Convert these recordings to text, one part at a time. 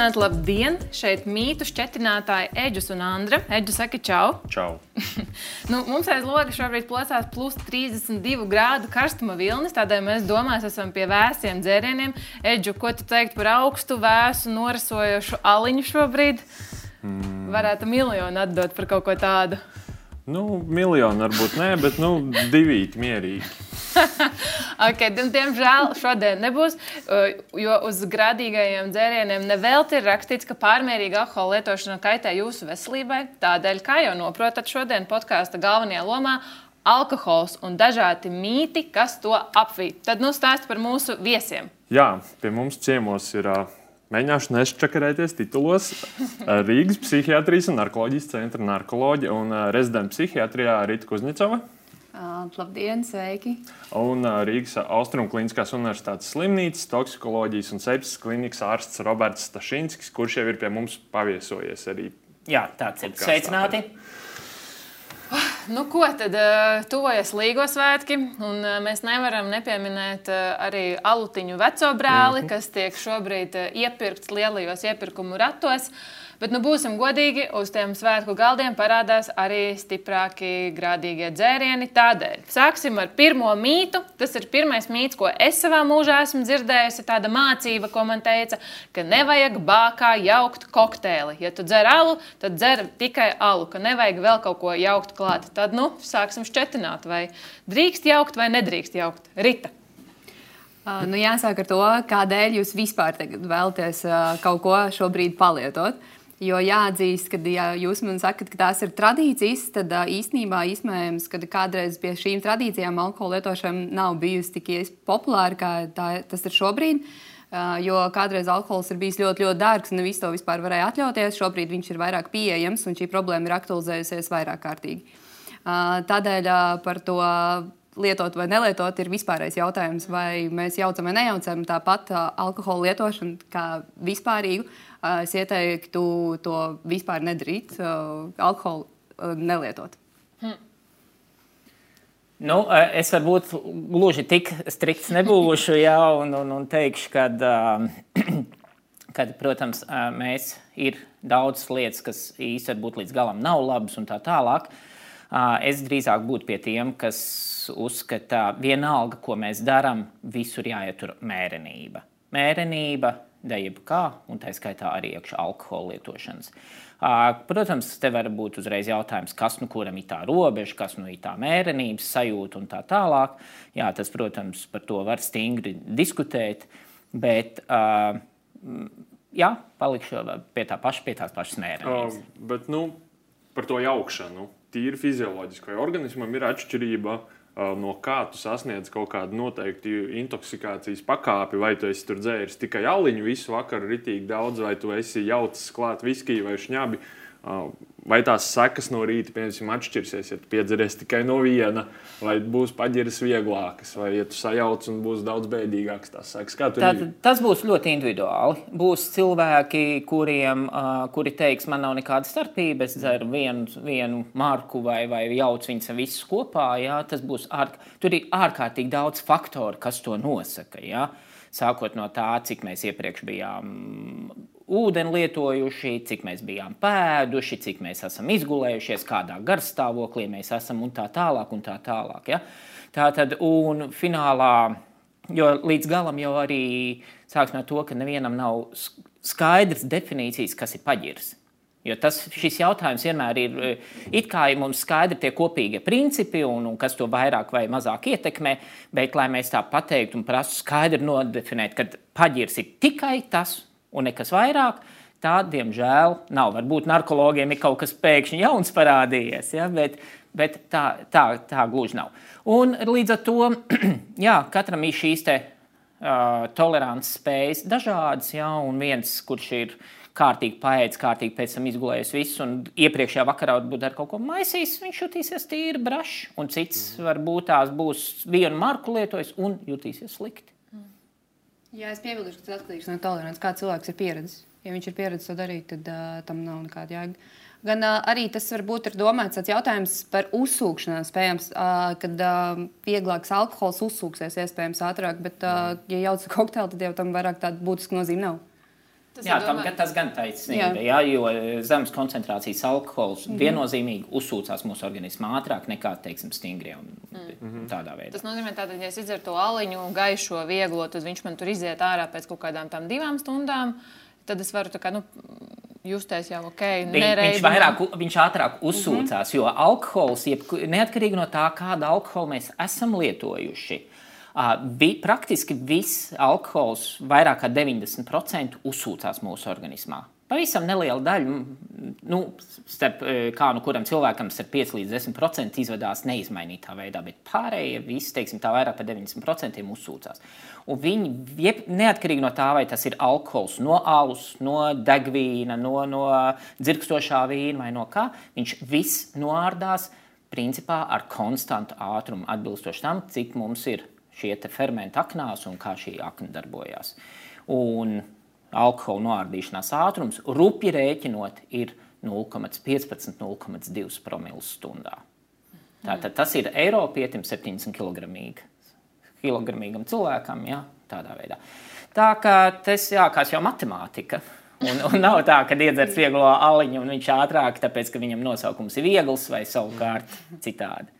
Sveicināti, labdien! Šeit mītu šķetinātāji Eģis un Andra. Eģis saka, čau! Čau! nu, mums aiz logas šobrīd plosās plus 32 grādu karstuma vilnis, tādēļ mēs domājam, esam pie vēsiem dzērieniem. Eģu, ko tu teiktu par augstu, vēsu, norasojošu aliņu šobrīd? Mm. Varētu miljonu atdot par kaut ko tādu. Nu, miljonu varbūt nē, bet nu, divi mierīgi. okay, diemžēl šodien nebūs, uh, jo uz grādīgajiem dzērieniem nevelti ir rakstīts, ka pārmērīga alkohola lietošana kaitē jūsu veselībai. Tādēļ, kā jau noprotat, šodien podkāsta galvenajā lomā alkohols un dažādi mīti, kas to apvīt. Tad nu stāst par mūsu viesiem. Jā, pie mums ciemos ir. Uh... Mēģināšu nešķakarēties titulos. Rīgas psihiatrijas un narkoloģijas centra narkoloģija un rezidenta psihiatrijā Rīta Kuznicova. Labdien, sveiki! Un Rīgas Austrumkliniskās Universitātes slimnīcas toksikoloģijas un sepsis klinikas ārsts Roberts Stašinskis, kurš jau ir pie mums paviesojies arī. Jā, tāds ir. Sveicināti! Nu, ko tad tuvojas Līgo svētki, un mēs nevaram nepieminēt arī alutiņu veco brāli, mm -hmm. kas tiek šobrīd iepirkts lielajos iepirkumu ratos. Bet, nu, būsim godīgi, uz tiem svētku galdiem parādās arī stiprāki grādīgie dzērieni. Tādēļ sāksim ar pirmo mītu. Tas ir pirmais mīts, ko es savā mūžā esmu dzirdējusi. Tāda mācība, ko man teica, ka nevajag bākā jaukt kokteili. Ja tu dzer alu, tad dzer tikai alu, ka nevajag vēl kaut ko jaukt klāt. Tad, nu, sāksim šķetināt, vai drīkst jaukt vai nedrīkst jaukt. Rita. Uh, nu, jāsāk ar to, kādēļ jūs vispār vēlaties uh, kaut ko šobrīd palietot. Uh, Jo jāatzīst, ka, ja jūs man sakat, ka tās ir tradīcijas, tad īstenībā iespējams, ka kādreiz pie šīm tradīcijām alkohola lietošana nav bijusi tik populāra, kā tā, tas ir šobrīd. Jo kādreiz alkohols ir bijis ļoti, ļoti dārgs, un ne visi to vispār varēja atļauties. Šobrīd viņš ir vairāk pieejams, un šī problēma ir aktualizējusies vairāk kārtīgi. Tādēļ par to lietot vai nelietot, ir vispārējais jautājums, vai mēs jaucam vai nejaucam tāpat alkohola lietošanu kā vispārīgu es ieteiktu to vispār nedarīt, alkoholu nelietot. Hmm. Nu, es varbūt gluži tik strikts nebūšu, jā, un, un, un teikšu, ka, kad, protams, mēs ir daudz lietas, kas īstenībā līdz galam nav labas un tā tālāk. Es drīzāk būtu pie tiem, kas uzskata, ka vienalga, ko mēs darām, visur jāietur mērenība. Mērenība, dejība kā, un tā skaitā arī iekšā alkohola lietošanas. Protams, te var būt uzreiz jautājums, kas nu kuram ir tā robeža, kas nu ir tā mērenības sajūta un tā tālāk. Jā, tas, protams, par to var stingri diskutēt, bet jā, palikšu pie tā paša, pie tās pašas mērenības. Uh, bet, nu, par to jaukšanu, tīri fizioloģiski, vai organismam ir atšķirība no kā tu sasniedz kaut kādu noteiktu intoksikācijas pakāpi, vai tu esi tur dzēris tikai aliņu visu vakaru, ritīgi daudz, vai tu esi jaucis klāt viskiju vai šņabi. Vai tās sekas no rīta, piemēram, atšķirsies, ja tu piedzeries tikai no viena, vai būs paģiras vieglākas, vai ja tu sajauc un būs daudz bēdīgākas tās sekas? Tad, tas būs ļoti individuāli. Būs cilvēki, kuriem, kuri teiks, man nav nekāda starpība, es dzeru vienu, vienu marku vai, vai jaucu viņus visus kopā. Jā, tas būs ārk... Tur ir ārkārtīgi daudz faktoru, kas to nosaka. Jā. Sākot no tā, cik mēs iepriekš bijām ūdeni lietojuši, cik mēs bijām pēduši, cik mēs esam izgulējušies, kādā garstāvoklī mēs esam un tā tālāk. Un tā tālāk ja? Tā tad, un finālā, jo līdz galam jau arī sāksim ar to, ka nevienam nav skaidrs definīcijas, kas ir paģirs. Jo tas, šis jautājums vienmēr ir, it kā ir mums skaidri tie kopīgie principi, un, un kas to vairāk vai mazāk ietekmē, bet, lai mēs tā pateiktu un prastu skaidri nodefinēt, ka paģirs ir tikai tas, un nekas vairāk. Tā, diemžēl, nav. Varbūt narkologiem ir kaut kas pēkšņi jauns parādījies, ja? bet, bet tā, tā, tā gluži nav. Un līdz ar to jā, katram ir šīs te, uh, tolerances spējas dažādas, ja? un viens, kurš ir kārtīgi paēdis, kārtīgi pēc tam izgulējis visu, un iepriekšējā vakarā varbūt ar kaut ko maisījis, viņš jutīsies tīri brašs, un cits mm. varbūt tās būs vienu marku lietojis un jutīsies slikti. Jā, es piebildu, ka tas atkarīgs no tolerances, kā cilvēks ir pieredzējis. Ja viņš ir pieredzējis to darīt, tad uh, tam nav nekāda jēga. Gan uh, arī tas var būt domāts tāds jautājums par uzsūkšanām. Spējams, uh, kad uh, vieglāks alkohols uzsūksies, iespējams, ātrāk, bet, uh, ja jauc kokteili, tad jau tam vairāk tāda būtiska nozīme nav. Tas Jā, tam, domā- tas gan taisnība, jā. Jā, jo zemes koncentrācijas alkohols mm -hmm. viennozīmīgi uzsūcās mūsu organismā ātrāk nekā, teiksim, stingrie un mm. tādā veidā. Tas nozīmē, ka, ja es izdzeru to aliņu, gaišo, vieglo, tad viņš man tur iziet ārā pēc kaut kādām tam divām stundām. Tad es varu tā kā, nu, justies jau ok. Viņ, viņš, vairāk, viņš ātrāk uzsūcās, jo alkohols, jebku- neatkarīgi no tā, kādu alkoholu mēs esam lietojuši, vi, praktiski viss alkohols, vairāk kā 90%, uzsūcās mūsu organismā. Pavisam neliela daļa, nu, starp e, kā nu kuram cilvēkam, ar 5 līdz 10% izvedās neizmainītā veidā, bet pārējie visi, teiksim, tā vairāk par 90% uzsūcās. Un viņi, jeb, neatkarīgi no tā, vai tas ir alkohols no alus, no degvīna, no, no dzirkstošā vīna vai no kā, viņš viss noārdās principā ar konstantu ātrumu, atbilstoši tam, cik mums ir šie fermenti aknās un kā šī akna darbojas. Un alkohola noārdīšanās ātrums, rupji rēķinot, ir 0,15-0,2 promilus stundā. Tātad tas ir Eiropietim 70 kg. Cilvēkam, jā, tādā veidā. Tā kā tas jākās jau matemātika. Un, un nav tā, ka iedzers vieglo aliņu un viņš ātrāk, tāpēc ka viņam nosaukums ir viegls vai savukārt citādi.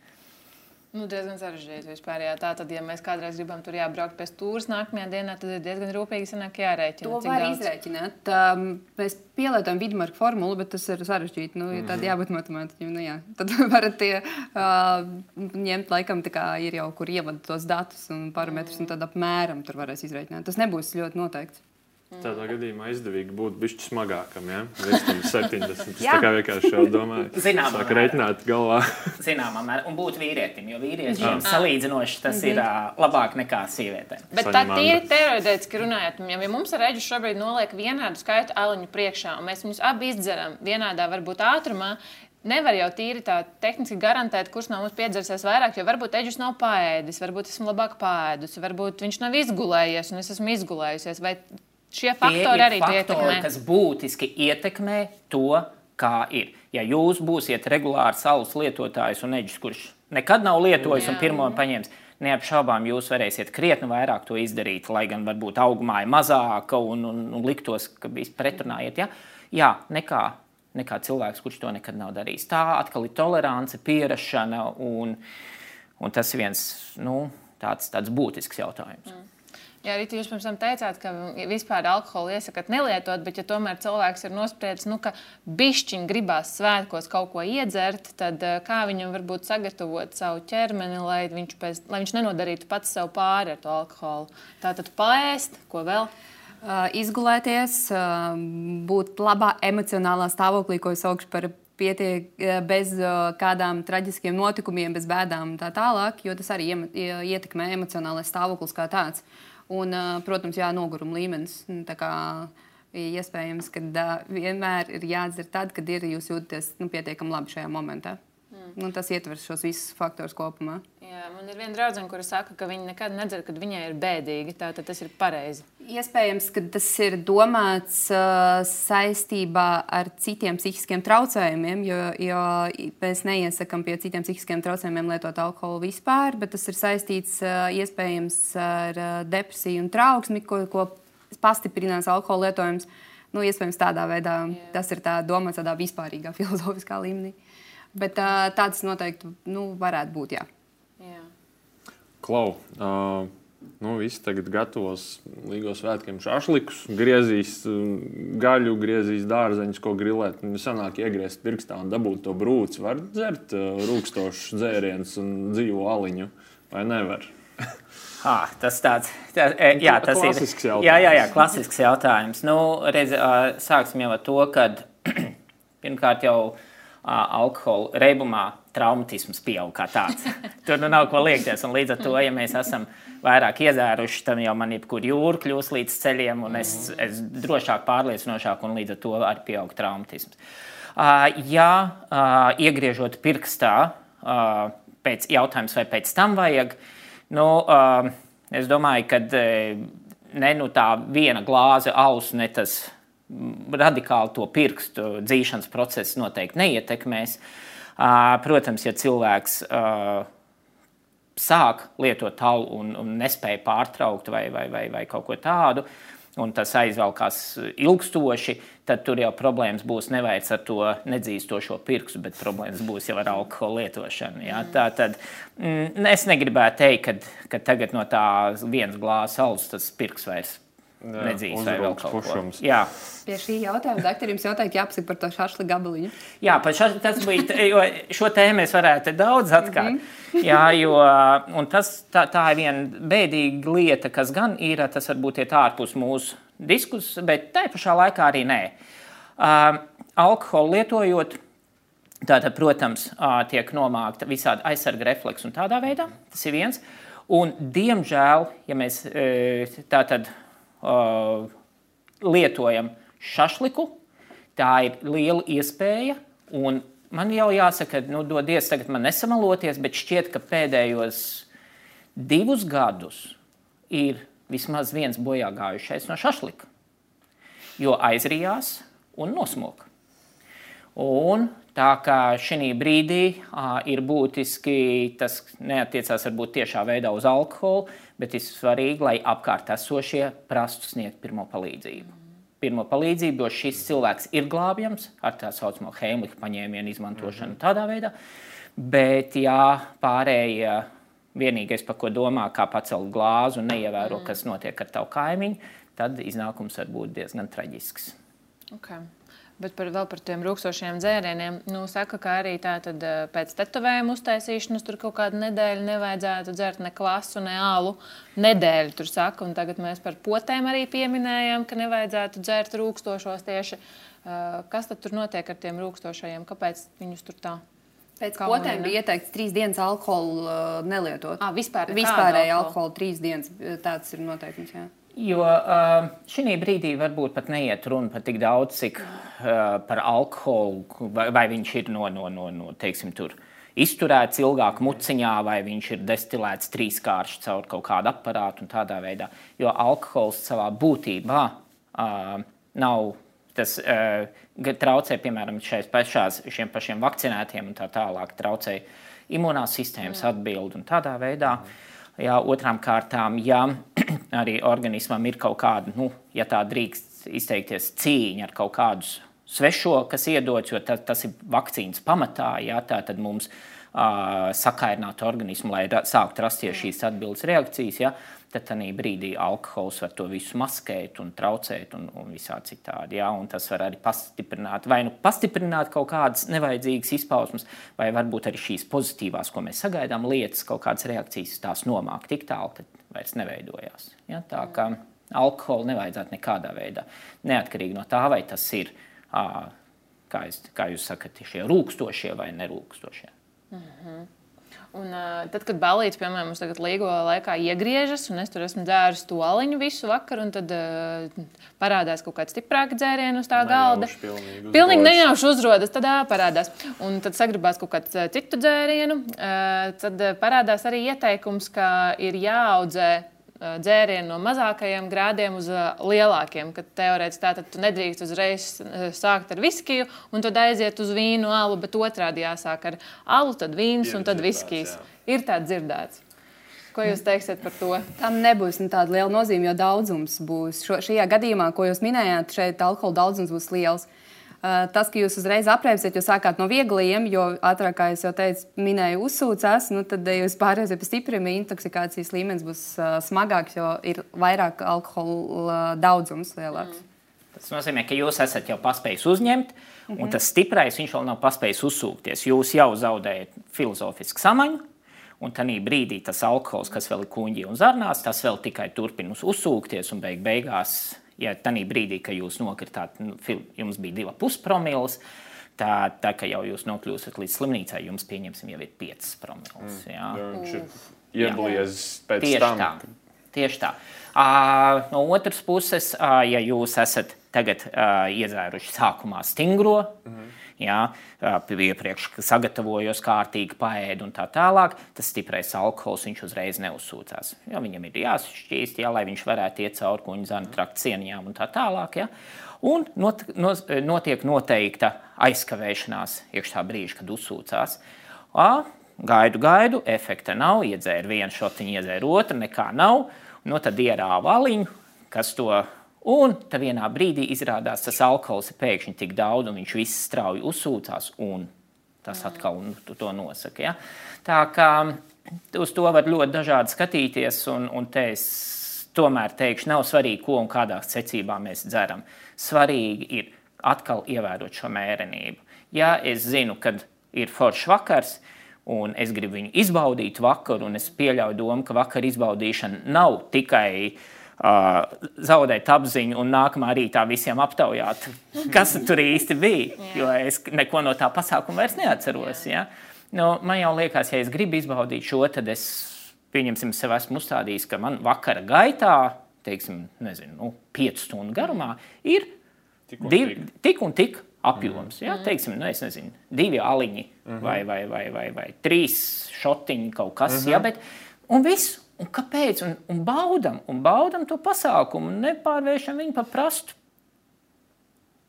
Nu, diezgan sarežģīti vispār. Jā. Tā tad, ja mēs kādreiz gribam tur jābraukt pēc stūres nākamajā dienā, tad ir diezgan rūpīgi sanāk jārēķina. To var daudz. izrēķināt. Um, mēs pielietojam vidusmarka formulu, bet tas ir sarežģīti. Nu, ja Mhm. tad jābūt matemātiķim. Nu, jā. Tad varat tie, uh, ņemt, laikam, kā ir jau kur ievada tos datus un parametrus, un tad apmēram tur varēs izrēķināt. Tas nebūs ļoti noteikts. Tādā gadījumā izdevīgi būtu bijis smagākam, ja virs tam 70. Es Jā. tā kā vienkārši jau domāju, Zināmā mērā. reiķināt galvā. Zināmā mērā, un būt vīrietim, jo vīriešiem salīdzinoši tas ir ā, labāk nekā sievietēm. Bet tā tīri teorētiski runājot, ja mums ar reģistrāciju šobrīd noliek vienādu skaitu aliņu priekšā, un mēs viņus abi izdzeram vienādā, varbūt ātrumā, nevar jau tīri tā tehniski garantēt, kurš no mums piedzersies vairāk, jo varbūt eģis nav paēdis, varbūt esmu labāk paēdus, varbūt viņš nav izgulējies, un es esmu izgulējusies. Vai šie faktori arī to faktori, ietekmē? kas būtiski ietekmē to, kā ir. Ja jūs būsiet regulārs saules lietotājs un eģis, kurš nekad nav lietojis un Jā. pirmo paņēmis, neapšaubām jūs varēsiet krietni vairāk to izdarīt, lai gan varbūt augumā ir mazāka un, un, un liktos, ka bija pretrunā iet. Ja? Jā, nekā, nekā cilvēks, kurš to nekad nav darījis. Tā atkal ir tolerance, pierašana un, un tas viens nu, tāds, tāds būtisks jautājums. Mm. Jā, arī jūs pirms tam teicāt, ka vispār alkoholu iesakāt nelietot, bet, ja tomēr cilvēks ir nospriedzis, nu, ka bišķiņi gribās svētkos kaut ko iedzert, tad eh, kā viņam varbūt sagatavot savu ķermeni, lai viņš, pēc, lai viņš nenodarītu pats sev pāri ar to alkoholu? Tātad paēst, ko vēl? Uh, izgulēties, uh, būt labā emocionālā stāvoklī, ko es saukšu par pietiek, bez kādām traģiskiem notikumiem, bez bēdām un tā tālāk, jo tas arī ietekmē emocionālais stāvoklis kā tāds. Un, protams, jā, noguruma līmenis. Nu, kā Iespējams, ka vienmēr ir jādzer tad, kad ir jūs jūtaties nu, pietiekami labi šajā momentā. Nu, tas ietver šos visus faktorus kopumā. Jā, man ir viena draudzene, kura saka, ka viņa nekad nedzer, kad viņai ir bēdīgi. Tātad tas ir pareizi. Iespējams, ka tas ir domāts uh, saistībā ar citiem psihiskiem traucējumiem, jo, jo mēs neiesakām pie citiem psihiskiem traucējumiem lietot alkoholu vispār, bet tas ir saistīts uh, iespējams ar uh, depresiju un trauksmi, ko, ko pastiprinās alkohola lietojums. Nu, iespējams, tādā veidā Jā. tas ir tā domāts tādā vispārīgā filozofiskā līmenī. Bet uh, tāds noteikti nu, varētu būt. Jā. Jā. Klau, uh, nu, visi tagad gatavos Līgos svētkiem šāφlikus, griezīs gaļu, griezīs dārzeņus, ko grilēt. Nu, sanāk iegriezt pirkstā un dabūt to brūci. Var dzert uh, rūkstošus dzērienus un dzīvo aliņu, vai nevar? Ah, tas tāds, tā, e, jā, tas Klasisks ir jautājums. Jā, jā, jā, klasisks jautājums. Nu, redz, sāksim jau ar to, ka pirmkārt jau alkohola reibumā traumatisms pieaug kā tāds. Tur nu nav ko liekties. Un līdz ar to, ja mēs esam vairāk iedzēruši, tad jau man jebkur jūra kļūs līdz ceļiem, un es, es drošāk, pārliecinošāk, un līdz ar to arī pieaug traumatisms. Ja iegriežot pirkstā, pēc jautājums, vai pēc tam vajag, nu, es domāju, ka ne nu tā viena glāze alus, ne tas radikāli to pirkstu dzīšanas procesu noteikti neietekmēs. Protams, ja cilvēks sāk lietot talu un, un nespēja pārtraukt vai, vai, vai, vai kaut ko tādu, un tas aizvelkās ilgstoši, tad tur jau problēmas būs nevis ar to nedzīstošo pirkstu, bet problēmas būs jau ar alkohola lietošanu. Ja? Tā tad mm, es negribētu teikt, ka tagad no tā vienas glāzes alus tas pirks vairs nedzīs vai vēl kaut pušums. ko. Jā. Pie šī jautājuma, doktor, jums noteikti jāpasaka par to šāšli gabaliņu. Jā, par šo, tas bija, jo šo tēmu mēs varētu daudz atkārt. Mm -hmm. Jā, jo tas, tā, tā ir viena bēdīga lieta, kas gan ir, tas varbūt iet ārpus mūsu diskusijas, bet tai pašā laikā arī nē. Uh, alkoholu lietojot, tātad, protams, uh, tiek nomākta visādi aizsarga refleksi un tādā veidā. Tas ir viens. Un, diemžēl, ja mēs tātad uh, lietojam šašliku, tā ir liela iespēja. Man jau jāsaka, nu, dodies tagad man nesamaloties, bet šķiet, ka pēdējos divus gadus ir vismaz viens bojā gājušais no šašlika, jo aizrijās un nosmoka. Un tā kā šī brīdī uh, ir būtiski, tas neatiecās varbūt tiešā veidā uz alkoholu, bet ir svarīgi, lai apkārt esošie prastu sniegt pirmo palīdzību. Pirmo palīdzību, jo šis cilvēks ir glābjams ar tā saucamo Heimlicha paņēmienu izmantošanu mm -hmm. tādā veidā. Bet, ja pārējie vienīgais, par ko domā, kā pacelt glāzi un neievēro, mm. kas notiek ar tavu kaimiņu, tad iznākums var būt diezgan traģisks. Okay. Bet par, vēl par tiem rūkstošiem dzērieniem. Nu, saka, ka arī tā, tad, eh, pēc tetovējuma uztaisīšanas tur kaut kādu nedēļu nevajadzētu dzert ne klasu, ne alu. Nedēļu tur saka, un tagad mēs par potēm arī pieminējām, ka nevajadzētu dzert rūkstošos tieši. Uh, kas tad tur notiek ar tiem rūkstošajiem? Kāpēc viņus tur tā? Pēc potēm bija ieteikts trīs dienas alkoholu uh, nelietot. Ah, vispār, Vispārēji alkoholu. alkoholu trīs dienas. Tāds ir noteikums. Jā. Jo uh, šī brīdī varbūt pat neiet runa par tik daudz, cik uh, par alkoholu, vai, vai viņš ir no, no, no, no teiksim, tur. Izturēts ilgāk muciņā, vai viņš ir destilēts trīskārši caur kaut kādu aparātu un tādā veidā. Jo alkohols savā būtībā uh, nav tas, uh, traucē, piemēram, pašās, šiem pašiem vakcinētiem un tā tālāk, traucē imunās sistēmas atbildi un tādā veidā. Mm Jā, otrām kārtām, ja arī organismam ir kaut kāda, nu, ja tā drīkst izteikties, cīņa ar kaut kādu svešo, kas iedots, jo ta, tas ir vakcīnas pamatā, jā, tā tad mums uh, sakairinātu organismu, lai ra, sāktu rasties šīs atbildes reakcijas. Jā, tad tādā brīdī alkohols var to visu maskēt un traucēt un, un visā citādi. Ja? Un tas var arī pastiprināt, vai nu pastiprināt kaut kādas nevajadzīgas izpausmes, vai varbūt arī šīs pozitīvās, ko mēs sagaidām, lietas, kaut kādas reakcijas tās nomāk tik tālu, ka vairs neveidojās. Ja? Tā kā alkoholu nevajadzētu nekādā veidā, neatkarīgi no tā, vai tas ir, kā, es, kā jūs sakat, šie rūkstošie vai nerūkstošie. Mm -hmm. Un, uh, tad, kad balīts, piemēram, mums tagad līgo laikā iegriežas, un es tur esmu dzēris to aliņu visu vakaru, un tad uh, parādās kaut kāds stiprāks dzēriens uz tā galda. Pilnīgi, pilnīgi nejauši uzrodas, tad uh, parādās. Un tad sagribās kaut kādu citu dzērienu. Uh, tad parādās arī ieteikums, ka ir jāaudzē dzērienu no mazākajiem grādiem uz lielākiem. Kad teorētiski tātad tu nedrīkst uzreiz sākt ar viskiju un tad aiziet uz vīnu, alu, bet otrādi jāsāk ar alu, tad vīns ir un tad viskijs. Ir tā dzirdēts. Ko jūs teiksiet par to? Tam nebūs nu, tāda liela nozīme, jo daudzums būs. Šo, šajā gadījumā, ko jūs minējāt, šeit alkohola daudzums būs liels. Uh, tas, ka jūs uzreiz apreibsiet, jūs sākāt no viegliem, jo ātrāk, kā jau teicu, minēju, uzsūcās, nu, tad eh, jūs pārēsiet pie stipriem, intoksikācijas līmenis būs uh, smagāks, jo ir vairāk alkohola daudzums lielāks. Mm. Tas nozīmē, ka jūs esat jau paspējis uzņemt, mm -hmm. un mhm. tas stiprais viņš vēl nav paspējis uzsūkties. Jūs jau zaudējat filozofisku samaņu, un tajā brīdī tas alkohols, kas vēl ir kuģi un zarnās, tas vēl tikai turpina uzsūkties, un beig beigās ja tajā brīdī, kad jūs nokritāt, nu, jums bija divi puspromils, tā, tā ka jau jūs nokļūstat līdz slimnīcai, jums pieņemsim jau ir 5 promils. Mm. Jā. Jā, viņš ir ieblies pēc Tieši tam. Tā. Tieši tā. Uh, no otras puses, uh, ja jūs esat tagad uh, iedzēruši sākumā stingro, mm -hmm ja, iepriekš sagatavojos kārtīgi, paēdu un tā tālāk, tas stiprais alkohols viņš uzreiz neuzsūcās. Ja, viņam ir jāsašķīst, ja, lai viņš varētu iet cauri kuģa zāņu trakta cieniņām un tā tālāk. Ja. Un not, not, notiek noteikta aizkavēšanās iekš tā brīža, kad uzsūcās. A, gaidu, gaidu, efekta nav, iedzēra vienu šotiņu, iedzēra otru, nekā nav. No tad ierāva aliņu, kas to Un tad vienā brīdī izrādās, tas alkohols ir pēkšņi tik daudz, un viņš viss strauji uzsūcās, un tas atkal nu, to nosaka. Ja? Tā kā uz to var ļoti dažādi skatīties, un, un te es tomēr teikšu, nav svarīgi, ko un kādā secībā mēs dzeram. Svarīgi ir atkal ievērot šo mērenību. Ja es zinu, kad ir foršs vakars, un es gribu viņu izbaudīt vakaru, un es pieļauju domu, ka vakar izbaudīšana nav tikai uh, zaudēt apziņu un nākamā rītā visiem aptaujāt, kas tur īsti bija. Jo es neko no tā pasākuma vairs neatceros. Ja? Nu, man jau liekas, ja es gribu izbaudīt šo, tad es pieņemsim, sev esmu uzstādījis, ka man vakara gaitā, teiksim, nezinu, nu, 5 stundu garumā, ir tik un div, tik. tik, un tik apjoms. Mm. Ja? Teiksim, nu, nezinu, divi aliņi mm -hmm. vai, vai, vai, vai, vai trīs šotiņi kaut kas. Mm -hmm. ja? Bet, un viss. Un kāpēc? Un, un baudam, un baudam to pasākumu, nepārvēršam viņu par prastu,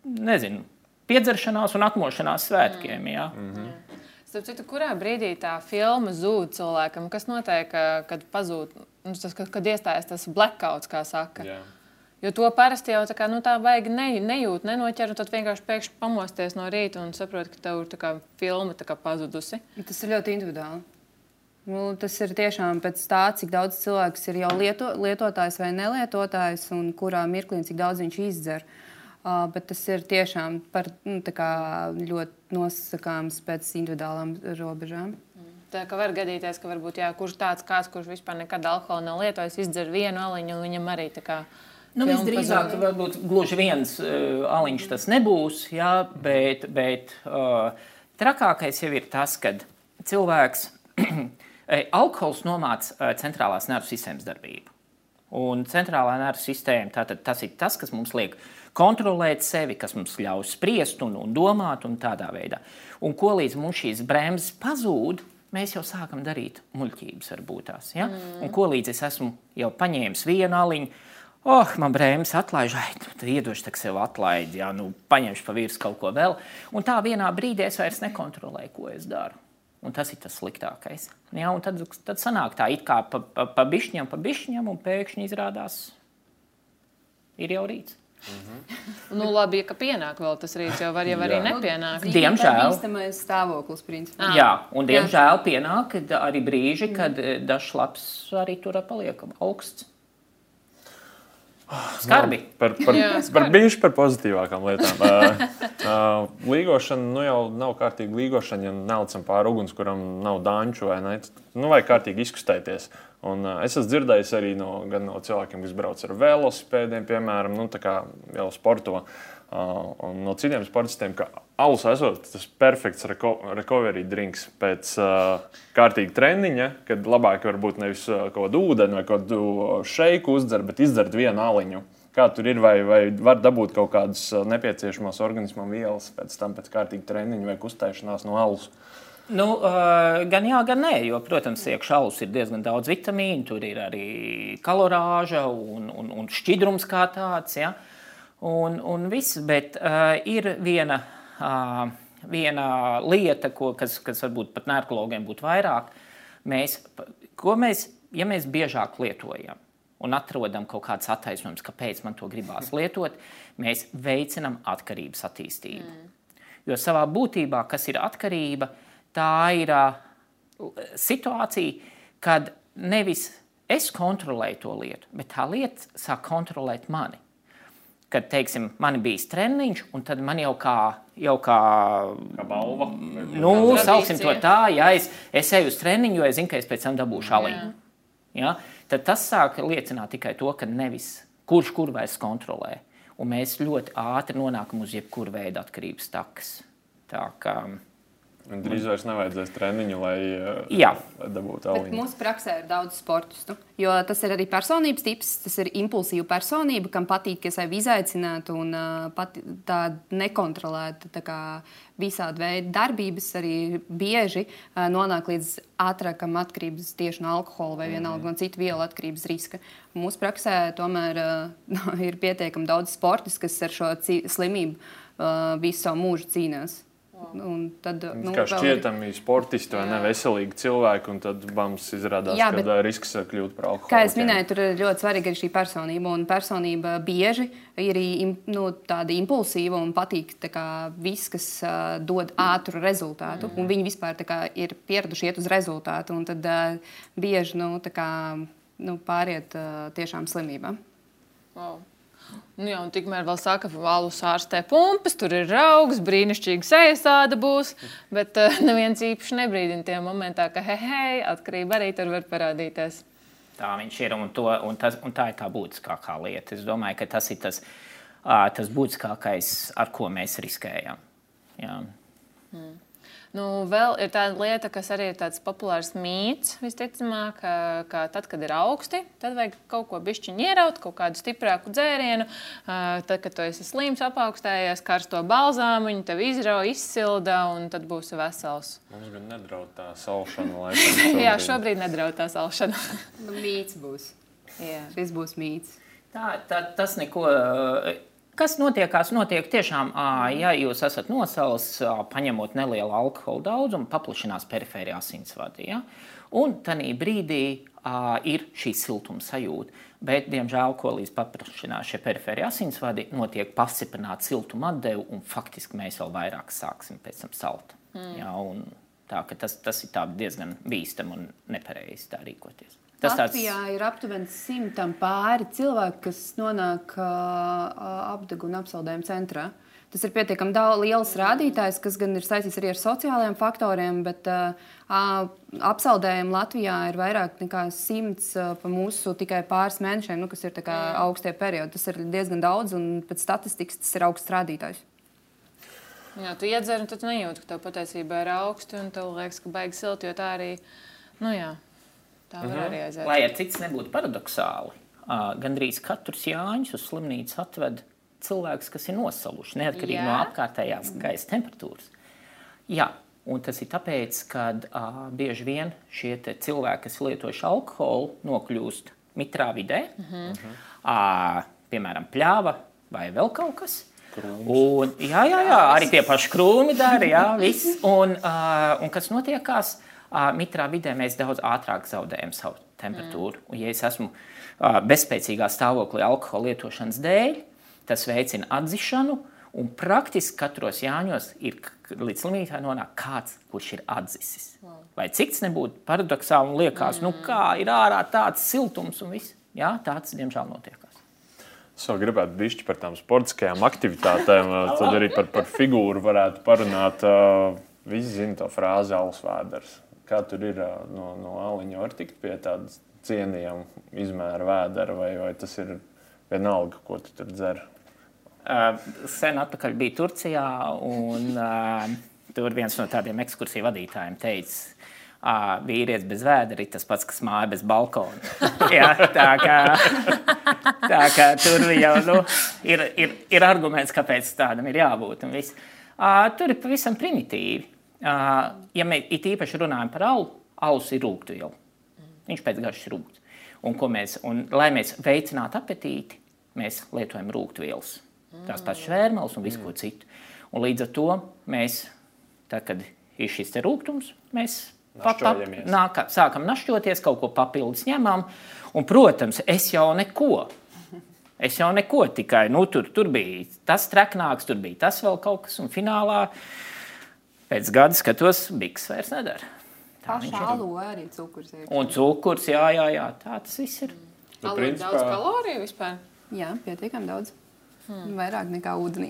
nezinu, piedzeršanās un atmošanās svētkiem. Ja? Mm -hmm. Starp citu, kurā brīdī tā filma zūd cilvēkam? Kas notiek, kad pazūd, nu, tas, kad, kad iestājas tas blackouts, kā saka? Yeah. Jo to parasti jau tā, kā, nu, tā vajag ne, nejūt, nenoķer, un tad vienkārši pēkšņi pamosties no rīta un saprot, ka tev ir kā, filma kā, pazudusi. Tas ir ļoti individuāli. Nu, tas ir tiešām pēc tā, cik daudz cilvēks ir jau lieto, lietotājs vai nelietotājs, un kurā mirklī cik daudz viņš izdzer. Uh, bet tas ir tiešām par, nu, kā, ļoti nosakāms pēc individuālām robežām. Tā kā var gadīties, ka varbūt jā, kurš tāds kāds, kurš vispār nekad alkoholu nav lietojis, izdzer vienu aliņu, un viņam arī tā kā Nu, visdrīzāk, varbūt gluži viens uh, aliņš tas nebūs, jā, bet, bet uh, trakākais jau ir tas, ka cilvēks alkohols nomāca centrālās nervu sistēmas darbību. Un centrālā nervu sistēma tātad, tas ir tas, kas mums liek kontrolēt sevi, kas mums ļauj spriest un, un domāt un tādā veidā. Un ko līdz mums šīs bremzes pazūd, mēs jau sākam darīt muļķības varbūt tās. Ja? Mm. Un ko līdz es esmu jau paņēmis vienu aliņu, Oh, man brēmas atlaiž, ai, tad iedošu sev atlaidi, jā, nu, paņemšu pa virs kaut ko vēl. Un tā vienā brīdī es vairs nekontrolēju, ko es daru. Un tas ir tas sliktākais. Jā, un tad, tad sanāk tā, it kā pa, pa, pa bišķiņam, pa bišķiņam, un pēkšņi izrādās, ir jau rīts. Mm -hmm. nu, labi, ja pienāk vēl tas rīts, jau var jau arī nepienākt. Nu, diemžēl. Tas ir stāvoklis, principā. Ah. Jā, un diemžēl pienāk arī brīži, kad mm. dažs labs arī tur paliek augsts. Skarbi. No, par par, Jā, skarbi. par bijuši par pozitīvākām lietām. uh, uh, līgošana nu jau nav kārtīgi līgošana, ja nelicam pāri uguns, kuram nav dāņu vai ne. Nu, vajag kārtīgi izkustēties. Un, uh, es esmu dzirdējis arī no, no cilvēkiem, kas brauc ar velosipēdiem, piemēram, nu, jau sporto. Uh, un no citiem sportistiem, ka alus esot tas perfekts reko recovery drinks pēc uh, kārtīga treniņa, kad labāk varbūt nevis uh, kaut kādu ūdeni vai kādu šeiku uzdzert, bet izdzert vienu aliņu. Kā tur ir, vai, vai var dabūt kaut kādas uh, nepieciešamās organismam vielas pēc tam, pēc kārtīga treniņa vai kustēšanās no alus? Nu, uh, gan jā, gan nē, jo, protams, iekšā alus ir diezgan daudz vitamīnu, tur ir arī kalorāža un, un, un šķidrums kā tāds. Ja? Uh, un, un viss, bet uh, ir viena, uh, viena lieta, ko, kas, kas varbūt pat nērkologiem būtu vairāk. Mēs, ko mēs, ja mēs biežāk lietojam un atrodam kaut kādas attaisnojumus, kāpēc man to gribās lietot, mēs veicinām atkarības attīstību. Mm. Jo savā būtībā, kas ir atkarība, tā ir uh, situācija, kad nevis es kontrolēju to lietu, bet tā lieta sāk kontrolēt mani kad, teiksim, man bija treniņš, un tad man jau kā, jau kā, kā balva. Nu, sauksim to tā, ja es, es eju uz treniņu, jo es zinu, ka es pēc tam dabūšu aliņu. Ja? Tad tas sāk liecināt tikai to, ka nevis kurš kur vairs kontrolē. Un mēs ļoti ātri nonākam uz jebkuru veidu atkarības takas. Tā kā Un drīz vairs nevajadzēs treniņu, lai, eh, lai dabūtu aliņu. Mūsu praksē ir daudz sportistu. Jo tas ir arī personības tips, tas ir impulsīva personība, kam patīk sevi izaicināt un uh, pat, tāda nekontrolēta tā kā, visādi veidi darbības arī bieži uh, nonāk līdz ātrākam atkarības tieši no alkohola vai vienalga -hmm. no citu vielu atkarības riska. Mūsu praksē tomēr ir pietiekami daudz sportistu, kas ar šo slimību visu savu mūžu cīnās. Un tad, nu, kā šķietami ir sportisti vai neveselīgi cilvēki, un tad bums izrādās, jā, bet, ka risks kļūt par alkoholu. Kā jau minēju, tur ir ļoti svarīga šī personība. Un personība bieži ir nu, tāda impulsīva un patīk kā, viss, kas uh, dod ātru rezultātu. Mm. Viņi vispār kā, ir pieraduši iet uz rezultātu, un tad uh, bieži nu, kā, nu, pāriet uh, tiešām slimībām. Wow. Nu, jā, un tikmēr vēl saka, ka valus ārstē pumpas, tur ir augs, brīnišķīga sejas tāda būs. Bet uh, neviens īpaši nebrīdina tajā momentā, ka hei, hei, atkarība arī tur var parādīties. Tā viņš ir un, to, un, tas, un tā ir tā būtiskākā lieta. Es domāju, ka tas ir tas, uh, tas būtiskākais, ar ko mēs riskējam. Jā. Mm. Nu, vēl ir tāda lieta, kas arī ir tāds populārs mīts, visticamāk, ka, ka tad, kad ir augsti, tad vajag kaut ko bišķiņu ieraut, kaut kādu stiprāku dzērienu. Tad, kad tu esi slims, apaugstējies, karsto balzāmu, viņi tev izrauj, izsilda, un tad būsi vesels. Mums gan nedraud tā salšana. Jā, šobrīd nedraud tā salšana. nu, mīts būs. Jā. Šis būs mīts. Tā, tā, tas neko Kas notiekās? Notiek tiešām, ja jūs esat nosals, paņemot nelielu alkohola daudzumu, paplašinās perifērija asinsvadi. Ja? Un tajā brīdī uh, ir šī siltuma sajūta. Bet, diemžēl, ko līdz paplašinās šie perifērie asinsvadi, notiek pastiprināta siltuma atdeve, un faktiski mēs vēl vairāk sāksim pēc tam salt. Mm. Ja? Tā, tas, tas ir diezgan bīstami un nepareizi tā rīkoties. Tas Latvijā tāds... ir aptuveni simtam pāri cilvēku, kas nonāk uh, apgabala un apsaldējuma centrā. Tas ir pietiekami liels rādītājs, kas gan ir saistīts arī ar sociālajiem faktoriem, bet uh, apsaldējumi Latvijā ir vairāk nekā simts uh, pa mūsu tikai pāris mēnešiem, nu, kas ir augstie periodi. Tas ir diezgan daudz, un pēc statistikas tas ir augsts rādītājs. Jā, tu iedzer, un tu nejūti, ka tev patiesībā ir augsti, un tev liekas, ka baigi silti, jo tā arī, nu jā. Tā var mhm. arī aiziet. Lai ar cits nebūtu paradoxāli, gandrīz katrs Jāņus uz slimnīcu atved cilvēks, kas ir nosaluši, neatkarīgi Jā. no apkārtējās gaisa temperatūras. Jā, un tas ir tāpēc, ka uh, bieži vien šie cilvēki, kas lietojuši alkoholu, nokļūst mitrā vidē, uh -huh. uh, piemēram, pļāva vai vēl kaut kas. Un, jā, jā, jā, arī tie paši krūmi dara, jā, viss. Un, uh, un kas notiekās? Uh, mitrā vidē mēs daudz ātrāk zaudējam savu temperatūru. Mm. Un, ja es esmu bezspēcīgā stāvoklī alkohola lietošanas dēļ, tas veicina atzišanu. Un praktiski katros jāņos ir līdz slimnīcai nonāk kāds, kurš ir atzisis. Vai cik tas nebūtu paradoxāli un liekas, mm. nu kā ir ārā tāds siltums un viss. Jā, tāds diemžēl notiekās. Es vēl gribētu bišķi par tām sportiskajām aktivitātēm, tad arī par, par figūru varētu parunāt. Visi zina to frāzi alus vēders kā tur ir no, no aliņa, var tikt pie tādas cienījama izmēra vēdera, vai, vai tas ir vienalga, ko tu tur dzer? Uh, sen atpakaļ bija Turcijā, un uh, tur viens no tādiem ekskursiju vadītājiem teica, uh, vīrietis bez vēdera ir tas pats, kas māja bez balkona. Jā, tā, kā, tā kā tur jau nu, ir, ir, ir arguments, kāpēc tādam ir jābūt. Uh, tur ir pavisam primitīvi. Ja mēs īpaši runājam par alu, alus ir rūkstošs. Viņš pēc garšas rūkts. Un, mēs, un, lai mēs veicinātu apetīti, mēs lietojam rūkstošvielas. Tās pašas vērmeles un visu ko citu. Un līdz ar to mēs, tad, kad ir šis rūkums, mēs nāk, sākam našķoties, kaut ko papildus ņemam. Un, protams, es jau neko. Es jau neko tikai nu, tur, tur bija tas treknāks, tur bija tas vēl kaut kas, un finālā uh, Pēc gada skatos, biks vairs nedara. Tā Paša aloe arī cukurs. Ir. Un cukurs, jā, jā, jā, tā tas viss ir. Mm. Aloe principā... daudz kaloriju vispār? Jā, pietiekami daudz. Hmm. Vairāk nekā ūdenī.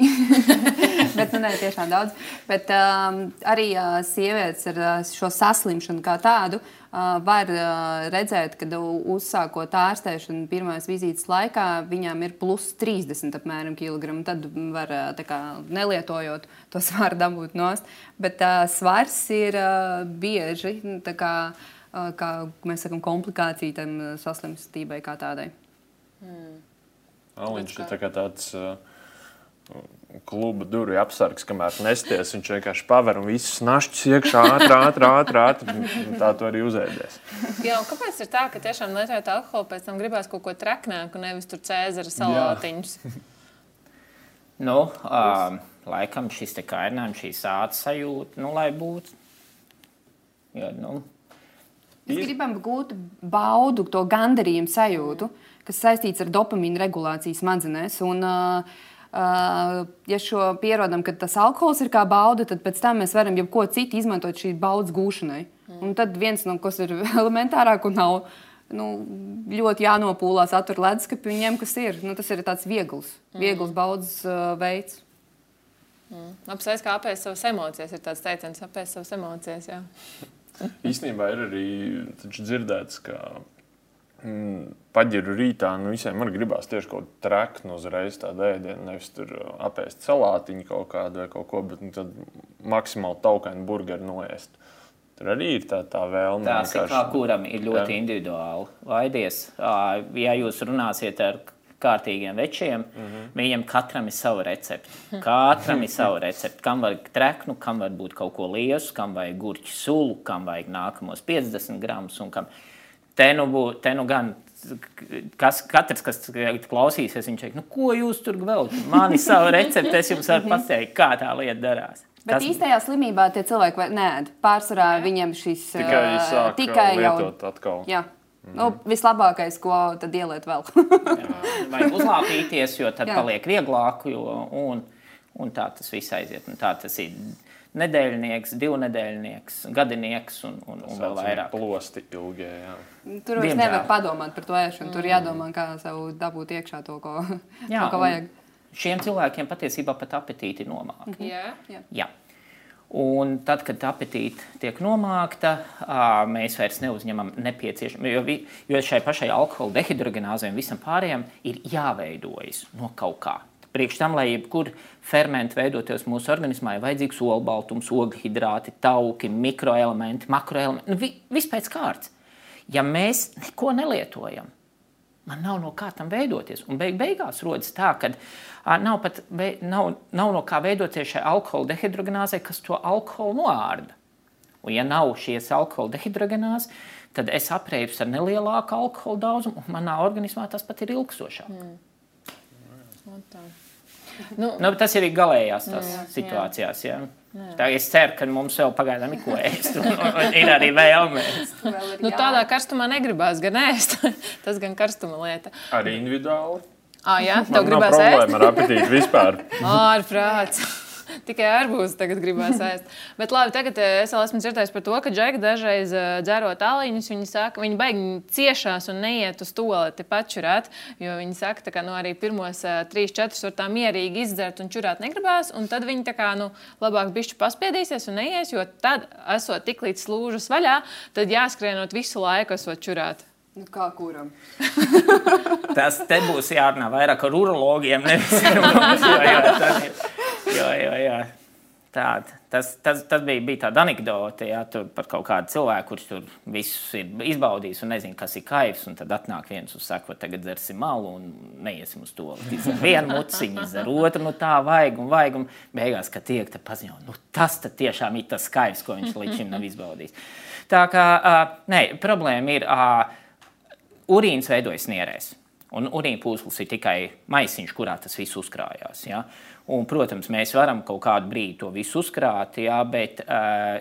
Bet, nu, nē, tiešām daudz. Bet um, arī uh, sievietes ar uh, šo saslimšanu kā tādu uh, var uh, redzēt, ka uzsākot ārstēšanu pirmās vizītes laikā, viņām ir plus 30 apmēram kilogramu. Tad var uh, kā, nelietojot to svaru dabūt nost. Bet uh, svars ir uh, bieži nu, kā, uh, kā mēs sakām, komplikācija tam saslimstībai kā tādai. Hmm. Viņš ir tā tāds uh, kluba durvju apsargs, kamēr nesties. Viņš vienkārši paver un visus našķus iekšā ātrāk, ātrāk, ātrāk. Tā to arī uzēdies. Jā, kāpēc ir tā, ka tiešām lietojot alkoholu, pēc tam gribēs kaut ko traknāku, nevis tur cēzara salātiņus? nu, uh, laikam šis te kairinājums, šī sāta sajūta, nu, lai būtu. Jo, nu, Mēs gribam gūt baudu, to gandarījumu sajūtu, kas saistīts ar dopamīnu regulāciju smadzenēs. Un, uh, uh, ja šo pierodam, ka tas alkohols ir kā bauda, tad pēc tam mēs varam jebko citu izmantot šīs baudas gūšanai. Un tad viens no kas ir elementārāk un nav nu, ļoti jānopūlās attur leduskapī viņiem, kas ir. Nu, tas ir tāds viegls, viegls baudas uh, veids. Apsveic, kā apēst savas emocijas. Ir tāds teiciens, apēst savas emocijas. Jā. Īstenībā ir arī dzirdēts, ka mm, paģiru rītā nu, visiem arī gribās tieši kaut ko traknu uzreiz tādu ēdienu. Nevis tur uh, apēst salātiņu kaut kādu vai kaut ko, bet nu, tad maksimāli taukainu burgeru noiest. Tur arī ir tā, tā vēlme. Tas ir kā kuram ir ļoti Jā. Individuāli. Laidies, ja jūs runāsiet ar kārtīgiem večiem, mm Mhm. -hmm. viņiem katram ir sava recepte. Katram ir sava recepte. Kam vajag treknu, kam var būt kaut ko liesu, kam vajag gurķu sulu, kam vajag nākamos 50 gramus. un Kam... Te, nu bū, te nu gan. Kas, katrs, kas klausīsies, viņš teiks, nu, ko jūs tur vēl? Man ir sava recepte, es jums varu pateikt, kā tā lieta darās. Bet Tas... īstajā slimībā tie cilvēki vai- nē, pārsvarā viņiem šis Tikai sāk tikai jau. lietot atkal. Jā. Nu, vislabākais, ko tad ieliet vēl. Vajag uzlāpīties, jo tad Jā. paliek vieglāk, jo, un, un tā tas viss aiziet. Un tā tas ir nedēļnieks, divnedēļnieks, gadinieks un, un, un vēl vairāk. Plosti ilgie. Jā. Tur vairs nevar padomāt par to ēšanu. Tur jādomā, kā sev dabūt iekšā to, ko, Jā, to, ko vajag. Šiem cilvēkiem patiesībā pat apetīti nomāk. Jā. Jā. Un tad, kad apetīte tiek nomākta, mēs vairs neuzņemam nepieciešamo. Jo, vi- jo šai pašai alkohola dehidrogenāzei un visam pārējiem ir jāveidojas no kaut kā. Priekš tam, lai jebkur fermenti veidotos mūsu organismā, ir vajadzīgs olbaltums, ogļhidrāti, tauki, mikroelementi, makroelementi. Nu, vi, viss pēc kārtas. Ja mēs neko nelietojam, Man nav no kā tam veidoties. Un beig beigās rodas tā, ka nav, pat, nav, nav no kā veidoties šai alkohola dehidrogenāzei, kas to alkoholu noārda. Un, ja nav šīs alkohola dehidrogenāzes, tad es apreips ar nelielāku alkohola daudzumu, un manā organismā tas pat ir ilgstošāk. Mm. Nu, Nu, bet tas ir arī galējās tās jā, situācijās. Jā. Jā. Tā, es ceru, ka mums vēl pagaidām ir ko ēst, un, un, un ir arī vēlmes. nu, tādā karstumā negribās gan ēst. Tas gan karstuma lieta. Arī individuāli. Ah, jā, tev gribās ēst. problēma ar apetīti vispār. Ārprāts. Tikai arbūzus tagad gribās ēst. Bet labi, tagad eh, es vēl esmu dzirdējis par to, ka džeki dažreiz eh, dzērot aliņus, viņi saka, viņi baigi ciešās un neiet uz toleti pačurāt, jo viņi saka, ka nu, arī pirmos eh, trīs, četrus var tā mierīgi izdzert un čurāt negribās, un tad viņi tā kā, nu, labāk bišķi paspiedīsies un neies, jo tad, esot tik līdz slūžas vaļā, tad jāskrienot visu laiku, esot čurāt. Nu, kā kuram? Tas te būs jārunā vairāk ar urologiem, nevis ar. Jo, jo, tas tas, tas, bija, bija tāda anekdote jā, par kaut kādu cilvēku, kurš tur visus ir izbaudījis un nezina, kas ir kaivs. Tad atnāk viens un saka, ka tagad dzersim malu un neiesim uz to. Ar vienu muciņu, ar otru, nu tā vajag un vajag. Un beigās, kad tiek te paziņo, nu tas tiešām ir tas kaivs, ko viņš līdz šim nav izbaudījis. Tā kā, uh, nē, problēma ir. Uh, urīns veidojas nierēs. Un urīna pūslis ir tikai maisiņš, kurā tas viss uzkrājās. Ja? Un, protams, mēs varam kaut kādu brīdi to visu uzkrāt, ja? bet uh,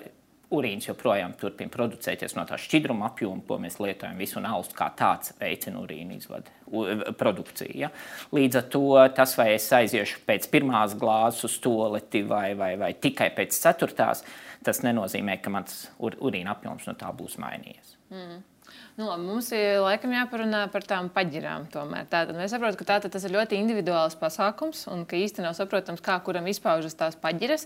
urīns joprojām turpina producēties no tā šķidruma apjoma, ko mēs lietojam. Visu un alus kā tāds veicina urīna izvadu produkciju. Ja? Līdz ar to tas, vai es aiziešu pēc pirmās glāzes uz toleti vai, vai, vai tikai pēc ceturtās, tas nenozīmē, ka mans ur, urīna apjoms no tā būs mainījies. Nu, labi, mums ir laikam jāparunā par tām paģirām. Tomēr. Tātad mēs saprotam, ka tātad tas ir ļoti individuāls pasākums un ka īstenībā nav saprotams, kā kuram izpaužas tās paģiras.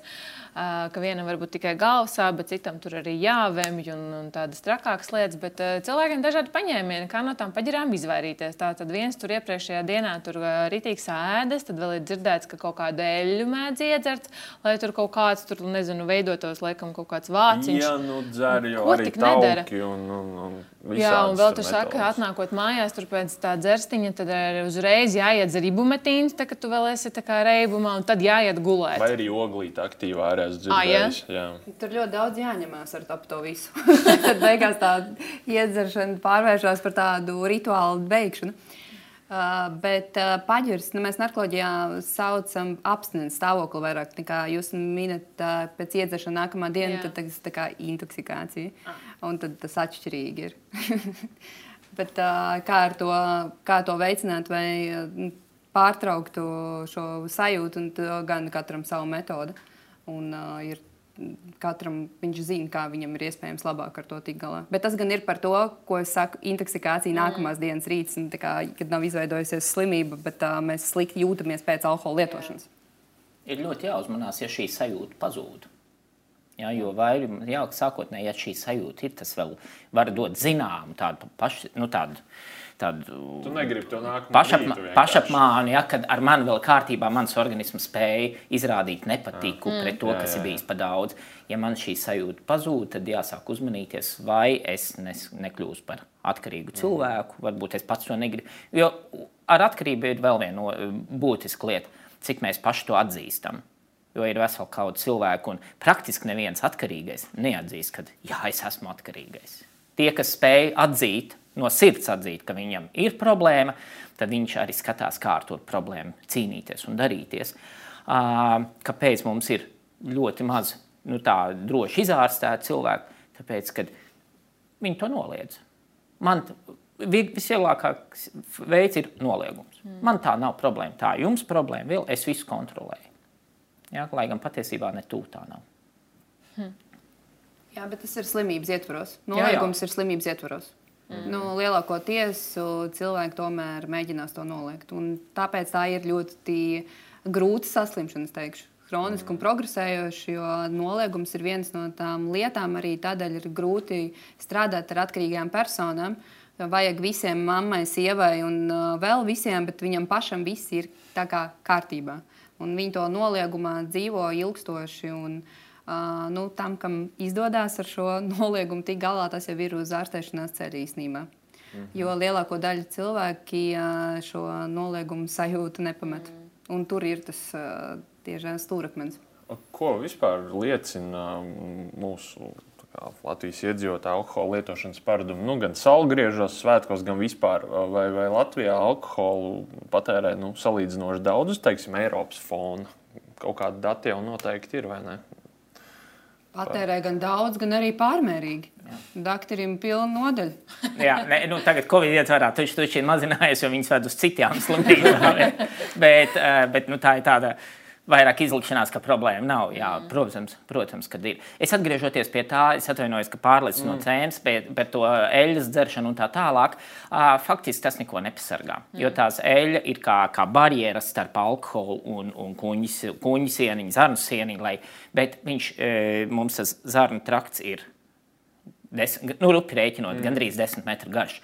Ka vienam var būt tikai galvasā, bet citam tur arī jāvemj un, un tādas trakākas lietas. Bet cilvēkiem ir dažādi paņēmieni, kā no tām paģirām izvairīties. Tātad viens tur iepriekšējā dienā tur ā, ritīgs ēdas, tad vēl ir dzirdēts, ka kaut kādu eļļu mēdz iedzert, lai tur kaut kāds tur, nezinu, veidotos laikam kaut kāds vāciņš. Jā, nu dzer jau Ko arī tik nedara? tauki un, un, un Jā, un vēl tur tur saka, ka atnākot mājās, tur pēc tā dzerstiņa, tad ir uzreiz jāiet ribumetīns, tā ka tu vēl esi tā kā reibumā, un tad jāiet gulēt. Vai arī oglīte aktīvā arī esmu Ā, jā? dzirdējis. Jā. Tur ļoti daudz jāņemās ar to visu. Tad beigās tā iedzeršana pārvēršas par tādu rituālu beigšanu. Uh, bet uh, paģirs nu, mēs narkotikā saucam abstinences stāvokli vairāk nekā jūs minat uh, pēc iedzeršanas nākamā diena, Jā. tad tas ir kā intoksikācija. Ah. Un tad tas atšķirīgi ir. bet uh, kā, to, kā to veicināt vai uh, pārtraukt šo sajūtu, un gan katram savu metodi. Un, uh, ir katram viņš zina, kā viņam ir iespējams labāk ar to tikt galā. Bet tas gan ir par to, ko es saku, intoksikācija mm. nākamās dienas rīts, un, kā, kad nav izveidojusies slimība, bet uh, mēs slikti jūtamies pēc alkohola lietošanas. Ir ļoti jāuzmanās, ja šī sajūta pazūd. Ja, jo vairāk, jā, sākotnēji, ja šī sajūta ir, tas vēl var dot zināmu tādu pašu, nu, tādu tādu pašap, pašapmānu, ja, kad ar mani vēl kārtībā mans organisms spēja izrādīt nepatiku mm. pret to, kas jā, jā. ir bijis pa daudz. Ja man šī sajūta pazūd, tad jāsāk uzmanīties, vai es nes, nekļūstu par atkarīgu mm. cilvēku. Varbūt es pats to negribu. Jo ar atkarību ir vēl viena būtiska lieta, cik mēs paši to atzīstam. Jo ir vesela kaudzes cilvēku, un praktiski neviens atkarīgais neatzīst, ka jā, es esmu atkarīgais. Tie, kas spēj atzīt no sirds atzīt, ka viņam ir problēma, tad viņš arī skatās, kā ar to problēmu cīnīties un darīties. Kāpēc mums ir ļoti maz nu, droši izārstēti cilvēki? Tāpēc, ka viņi to noliedz. Man visvieglākais veids ir noliegums. Mm. Man tā nav problēma. Tā jums problēma, vēl es visu kontrolēju. Ja, lai gan patiesībā ne tā nav. Hmm. Jā, bet tas ir slimības ietvaros. Noliegums jā, jā. ir slimības ietvaros. Mm. Nu, lielākoties cilvēki tomēr mēģinās to noliegt. Tāpēc tā ir ļoti grūta saslimšana, es teikšu. Kroniski un progresējoši, jo noliegums ir viens no tām lietām. Arī tādēļ ir grūti strādāt ar atkarīgām personām. Vajag visiem mammai, sievai un vēl visiem, bet viņam pašam viss ir kā kārtībā. Un viņi to noliegumā dzīvo ilgstoši. Un, uh, Uh, nu, tam, kam izdodas ar šo noliegumu tik galā, tas jau ir uz ārstēšanās ceļa īstenībā. Mm -hmm. Jo lielāko daļu cilvēki uh, šo noliegumu sajūtu nepamet. Mm. Un tur ir tas uh, tieši stūrakmens. Ko vispār liecina mūsu kā, Latvijas iedzīvotāju alkohola lietošanas paradumu? Nu, gan salgriežos, svētkos, gan vispār. Vai, vai Latvijā alkoholu patērē nu, salīdzinoši daudz uz teiksim, Eiropas fona? Kaut kādi dati jau noteikti ir, vai ne? Patērē gan daudz, gan arī pārmērīgi. Doktoram ir pilna nodaļa. Jā, ne, nu, tagad, viņi ietverā, viņš to ir mazinājies, jo viņas ved uz citām slimībām. bet, eh, bet nu, tā ir tāda vairāk izlikšanās, ka problēma nav. Jā, mm. protams, protams, kad ir. Es atgriežoties pie tā, es atvainojos, ka pārlicis mm. no cēnas, bet, bet to eļļas dzeršanu un tā tālāk, uh, faktiski tas neko nepasargā. Mm. Jo tās eļļa ir kā, kā barjeras starp alkoholu un, un kuņģi sieniņu, zarnu sieniņu, lai, bet viņš, mums tas zarnu trakts ir, des, nu, rupi rēķinot, mm. gandrīz desmit metru garš.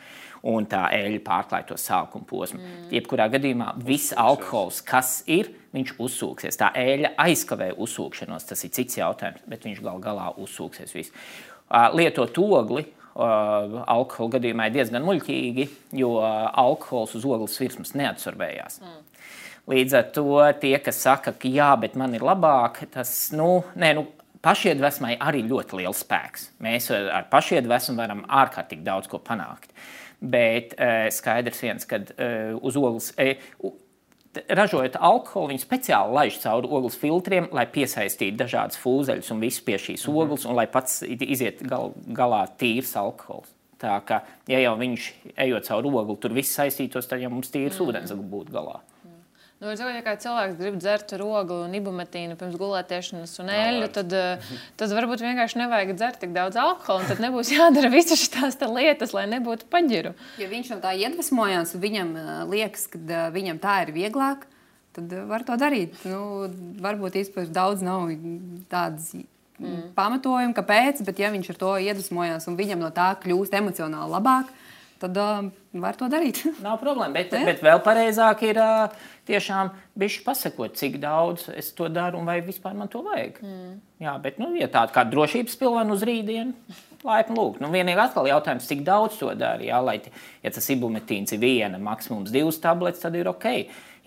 Un tā eļļa pārklāj to sākuma posmu. Mm. Jebkurā gadījumā viss alkohols, kas ir, viņš uzsūksies. Tā eļļa aizkavē uzsūkšanos, tas ir cits jautājums, bet viņš gal galā uzsūksies. Viss. Lietot ogli, alkohola gadījumā ir diezgan muļķīgi, jo alkohols uz ogles virsmas neabsorbējās. Mm. Līdz ar to tie, kas saka, ka jā, bet man ir labāk, tas nu, nē, nu, pašiedvesmai arī ļoti liels spēks. Mēs ar pašiedvesmu varam ārkārtīgi daudz ko panākt. Bet uh, skaidrs viens, ka uh, uz ogles. Uh, ražojot alkoholu, viņi speciāli laiž cauri ogles filtriem, lai piesaistītu dažādas fūzeļus un visu pie šīs mm -hmm. ogles, un lai pats iziet gal, galā tīrs alkohols. Tā kā, ja jau viņš ejot cauri ogli, tur viss saistītos, tad jau mums tīrs mm -hmm. ūdens būtu galā. Nu, sakot, ja kāds cilvēks grib dzert rogu un ibumetīnu pirms gulētiešanas un eļļu, tad, eh, tad varbūt vienkārši nevajag dzert tik daudz alkohola. Tad nebūs jādara visas šīs lietas, lai nebūtu paģiru. Ja viņš no tā iedvesmojās, viņam eh, liekas, ka eh, viņam tā ir vieglāk, tad var to darīt. Nu, varbūt īstenībā daudz nav tādas. Mm. Pamatojumu, kāpēc, bet ja viņš ar to iedvesmojās un viņam no tā kļūst emocionāli labāk, tad uh, var to darīt. Nav problēma. Bet, ja? bet vēl pareizāk ir uh, tiešām bišķi pasakot, cik daudz es to daru un vai vispār man to vajag. Mm. Jā, bet, nu, ja tāda kā drošības pilvena uz rītdienu, laipni lūgt. Nu, vienīgi atkal jautājums, cik daudz to dara. Jā, lai, ja tas ibumetīns ir viena, maksimums divas tabletes, tad ir ok.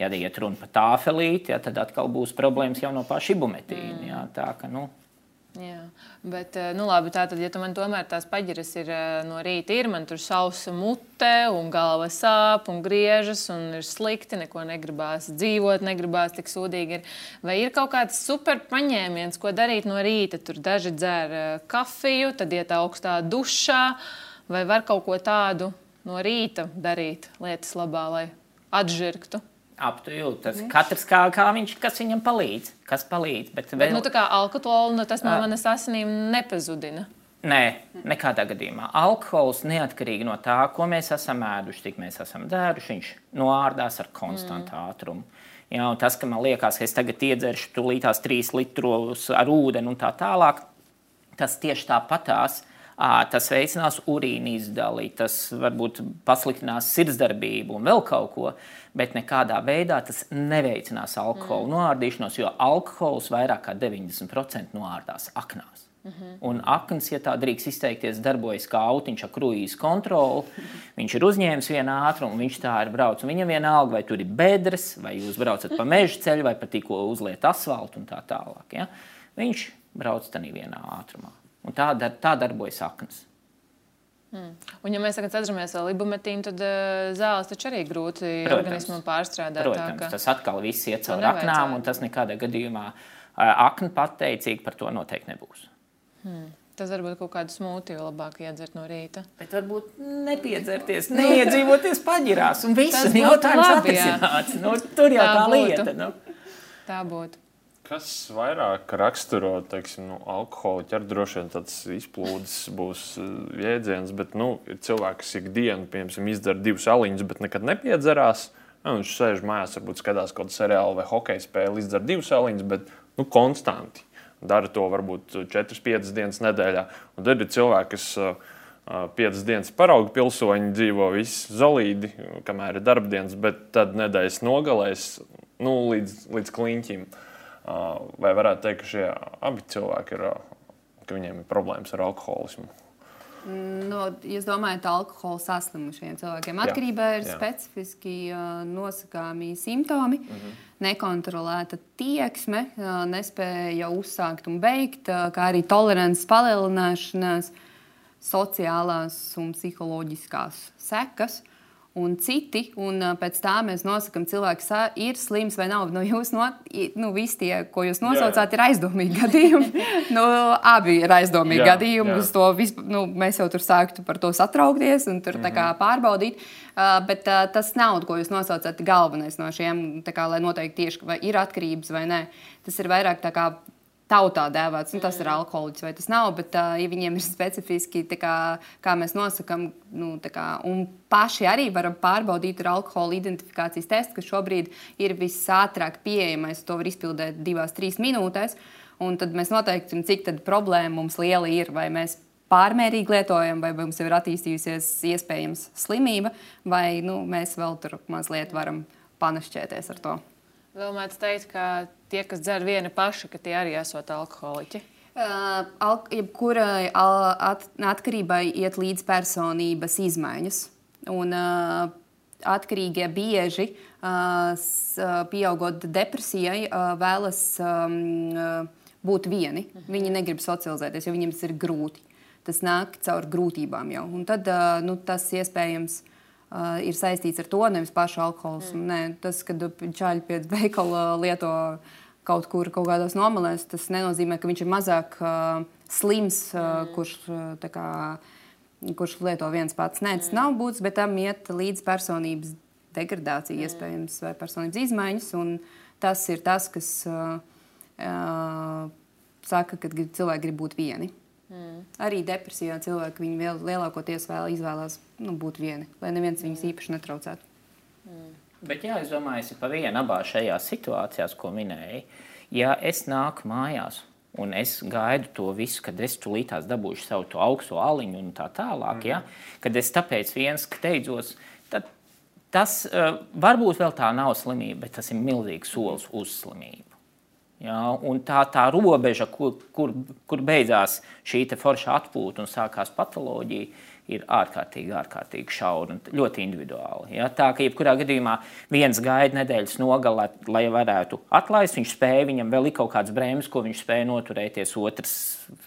Ja iet runa par tāfelīti, ja, tad atkal būs problēmas jau no paša ibumetīna. Mm. Jā, tā, ka, nu, Jā, bet, nu, labi, tātad, ja tu man tomēr tās paģiras ir no rīta, ir man tur sausa mute, un galva sāp, un griežas, un ir slikti, neko negribās dzīvot, negribās tik sūdīgi. Ir. Vai ir kaut kāds super paņēmiens, ko darīt no rīta? Tur daži dzer kafiju, tad iet augstā dušā, vai var kaut ko tādu no rīta darīt lietas labā, lai atžirgtu? Aptuveni tas mm. katrs kā, kā viņš, kas viņam palīdz. Kas palīdz bet vēl... bet, nu, tā kā alkohola, nu, tas no manas asinīm nepazudina. Nē, nekādā gadījumā. Alkohols neatkarīgi no tā, ko mēs esam ēduši, cik mēs esam dzēruši, viņš noārdās ar konstantu mm. ātrumu. Jā, tas, ka man liekas, ka es tagad iedzeršu tūlītās trīs litrus ar ūdeni un tā tālāk, tas tieši tāpatās. Tas veicinās urīna izdali, tas varbūt pasliktinās sirdsdarbību un vēl kaut ko bet nekādā veidā tas neveicinās alkohola mm. noārdīšanos, jo alkohols vairāk kā 90% noārdās aknās. Mm -hmm. Un akns, ja tā drīkst izteikties, darbojas kā autiņš ar kruīzes kontroli. Viņš ir uzņēmis vienu ātrumu, viņš tā ir braucis. Viņam vienalga, vai tur ir bedres, vai jūs braucat pa meža ceļu, vai pat tikko uzliet asfaltu un tā tālāk. Ja? Viņš brauc tādā vienā ātrumā. Un tā, dar, tā darbojas akns. Mm. Un, ja mēs tagad atceramies ar libumetīnu, tad uh, zāles taču arī grūti Protams. organismam pārstrādāt. Protams, tā, ka... tas atkal viss iet caur aknām, un tas nekādā gadījumā uh, akna pateicīgi par to noteikti nebūs. Hmm. Tas varbūt kaut kādu smūtiju labāk iedzert no rīta. Bet varbūt nepiedzerties, neiedzīvoties paģirās un viss jautājums atrisināts. Nu, tur jau tā, tā lieta. Nu. Tā būtu. Kas vairāk raksturo teiksim, nu, alkoholu ķer, droši vien tāds izplūdes būs eh, jēdziens, bet nu, ir cilvēki, kas ikdienu piemēram, izdara divus aliņus, bet nekad nepiedzerās. Nu, viņš sēž mājās, varbūt skatās kaut kādu seriālu vai hokeja spēli, izdara divus aliņus, bet nu, konstanti. Dara to varbūt 4-5 dienas nedēļā. Un tad ir cilvēki, kas uh, piecas dienas paraugu pilsoņi dzīvo visi zelīdi, kamēr ir darbdienas, bet tad nedēļas nogalēs nu, līdz, līdz kliņķim. Vai varētu teikt, ka šie abi cilvēki ir, ka viņiem ir problēmas ar alkoholismu? No, es domāju, ka alkohola saslimušiem cilvēkiem atkarībā ir jā. specifiski uh, nosakāmi simptomi, mm -hmm. nekontrolēta tieksme, uh, nespēja uzsākt un beigt, uh, kā arī tolerances palielināšanās, sociālās un psiholoģiskās sekas. Uh, un citi. Un pēc tā mēs nosakām, cilvēks ir slims vai nav. Nu, jūs no, nu, visi tie, ko jūs nosaucāt, jā. ir aizdomīgi gadījumi. nu, abi ir aizdomīgi jā, gadījumi. Jā. Vis, nu, mēs jau tur sāktu par to satraukties un tur, mm -hmm. kā, mhm. pārbaudīt. Uh, bet uh, tas nav, ko jūs nosaucat, galvenais no šiem, kā, lai noteikti tieši vai ir atkarības vai nē. Tas ir vairāk tā kā tautā dēvēts, nu, tas ir alkoholiķis vai tas nav. Bet, uh, ja viņiem ir specifiski, kā, kā mēs nosakām, nu, kā, un paši arī varam pārbaudīt ar alkohola identifikācijas testu, kas šobrīd ir visātrāk pieejamais, to var izpildīt divās, trīs minūtēs. Un tad mēs noteikti, cik problēma mums liela ir, vai mēs pārmērīgi lietojam, vai mums jau ir attīstījusies iespējams slimība, vai nu, mēs vēl tur mazliet varam panašķēties ar to. Vēl mēdz teikt, ka tie, kas dzer viena paša, ka tie arī esot alkoholiķi. Uh, al jebkurai at atkarībai iet līdz personības izmaiņas. Un, uh, atkarīgie bieži, uh, pieaugot depresijai, uh, vēlas um, uh, būt vieni. Uh -huh. Viņi negrib socializēties, jo viņiem tas ir grūti. Tas nāk caur grūtībām jau. Un tad uh, nu, tas iespējams uh, ir saistīts ar to, nevis pašu alkoholismu. Mm. Nē, tas, kad čaļi pie veikala lieto kaut kur kaut kādos nomalēs, tas nenozīmē, ka viņš ir mazāk uh, slims, uh, mm. kurš, uh, kā, kurš lieto viens pats. Nē, tas mm. nav būtis, bet tam iet līdz personības degradācija, mm. iespējams, vai personības izmaiņas. Tas ir tas, kas uh, uh, saka, ka cilvēki grib būt vieni. Mm. Arī depresijā cilvēki lielākoties vēl izvēlās nu, būt vieni, lai neviens viņus mm. īpaši netraucētu. Mm. Bet jā, es domāju, ka pa vienu abās šajās situācijās, ko minēji, ja es nāku mājās un es gaidu to visu, kad es tulītās dabūšu savu to augsto aliņu un tā tālāk, mm. ja, kad es tāpēc viens steidzos, tad tas uh, varbūt vēl tā nav slimība, bet tas ir milzīgs solis uz slimību. Ja, un tā, tā robeža, kur, kur, kur beidzās šī forša atpūta un sākās patoloģija, ir ārkārtīgi, ārkārtīgi šaura un ļoti individuāli. Ja? Tā ka jebkurā gadījumā viens gaida nedēļas nogalē, lai varētu atlaist, viņš spēja, viņam vēl ir kaut kāds brēmas, ko viņš spēja noturēties, otrs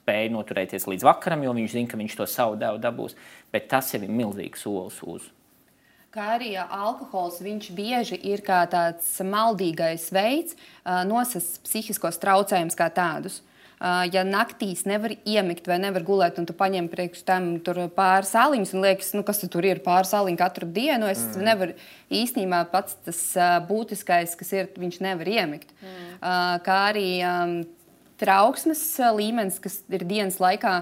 spēja noturēties līdz vakaram, jo viņš zina, ka viņš to savu devu dabūs. Bet tas ir milzīgs solis uz. Kā arī alkohols, viņš bieži ir kā tāds maldīgais veids, nosast psihiskos traucējumus kā tādus. Ja naktīs nevar iemigt vai nevar gulēt, un tu paņem priekš tam pāris sāliņus, un liekas, nu, kas tu tur ir pāris sāliņu katru dienu, es mm. nevaru īstenībā pats tas būtiskais, kas ir, viņš nevar iemigt. Mm. Kā arī trauksmes līmenis, kas ir dienas laikā,